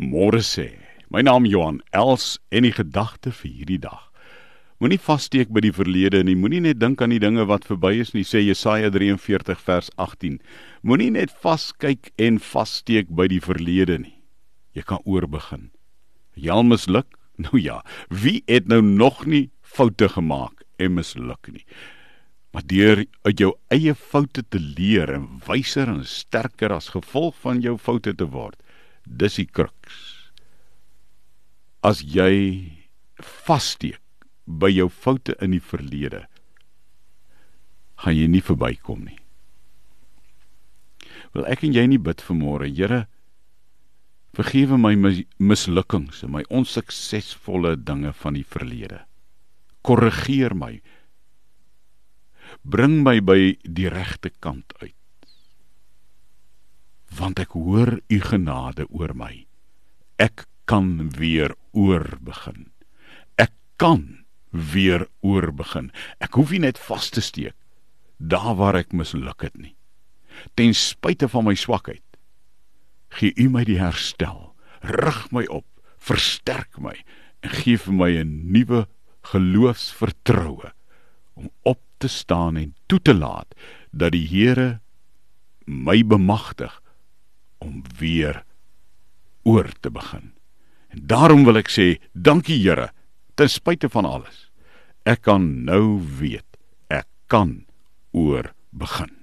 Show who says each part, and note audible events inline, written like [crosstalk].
Speaker 1: Môre sê. My naam Johan Els en die gedagte vir hierdie dag. Moenie vassteek by die verlede nie. Moenie net dink aan die dinge wat verby is nie, sê Jesaja 43 vers 18. Moenie net vaskyk en vassteek by die verlede nie. Jy kan oorbegin. Jy al misluk? [laughs] Nou ja, wie het nou nog nie foute gemaak en misluk nie? Maar deur uit jou eie foute te leer en wyser en sterker as gevolg van jou foute te word, dis die kruks. As jy vassteek by jou foute in die verlede, gaan jy nie verbykom nie. Wil ek en jy nie bid vanmôre, Here, vergewe my mislukkings en my onsuksesvolle dinge van die verlede. Korrigeer my. Bring my by die regte kant uit want ek hoor u genade oor my. Ek kan weer oorbegin. Ek kan weer oorbegin. Ek hoef nie net vas te steek daar waar ek misluk het nie. Ten spyte van my swakheid, gee u my die herstel. Rig my op, versterk my en gee vir my 'n nuwe geloofsvertroue om op te staan en toe te laat dat die Here my bemagtig om weer oor te begin. En daarom wil ek sê, dankie Here, ten spyte van alles. Ek kan nou weet, ek kan oor begin.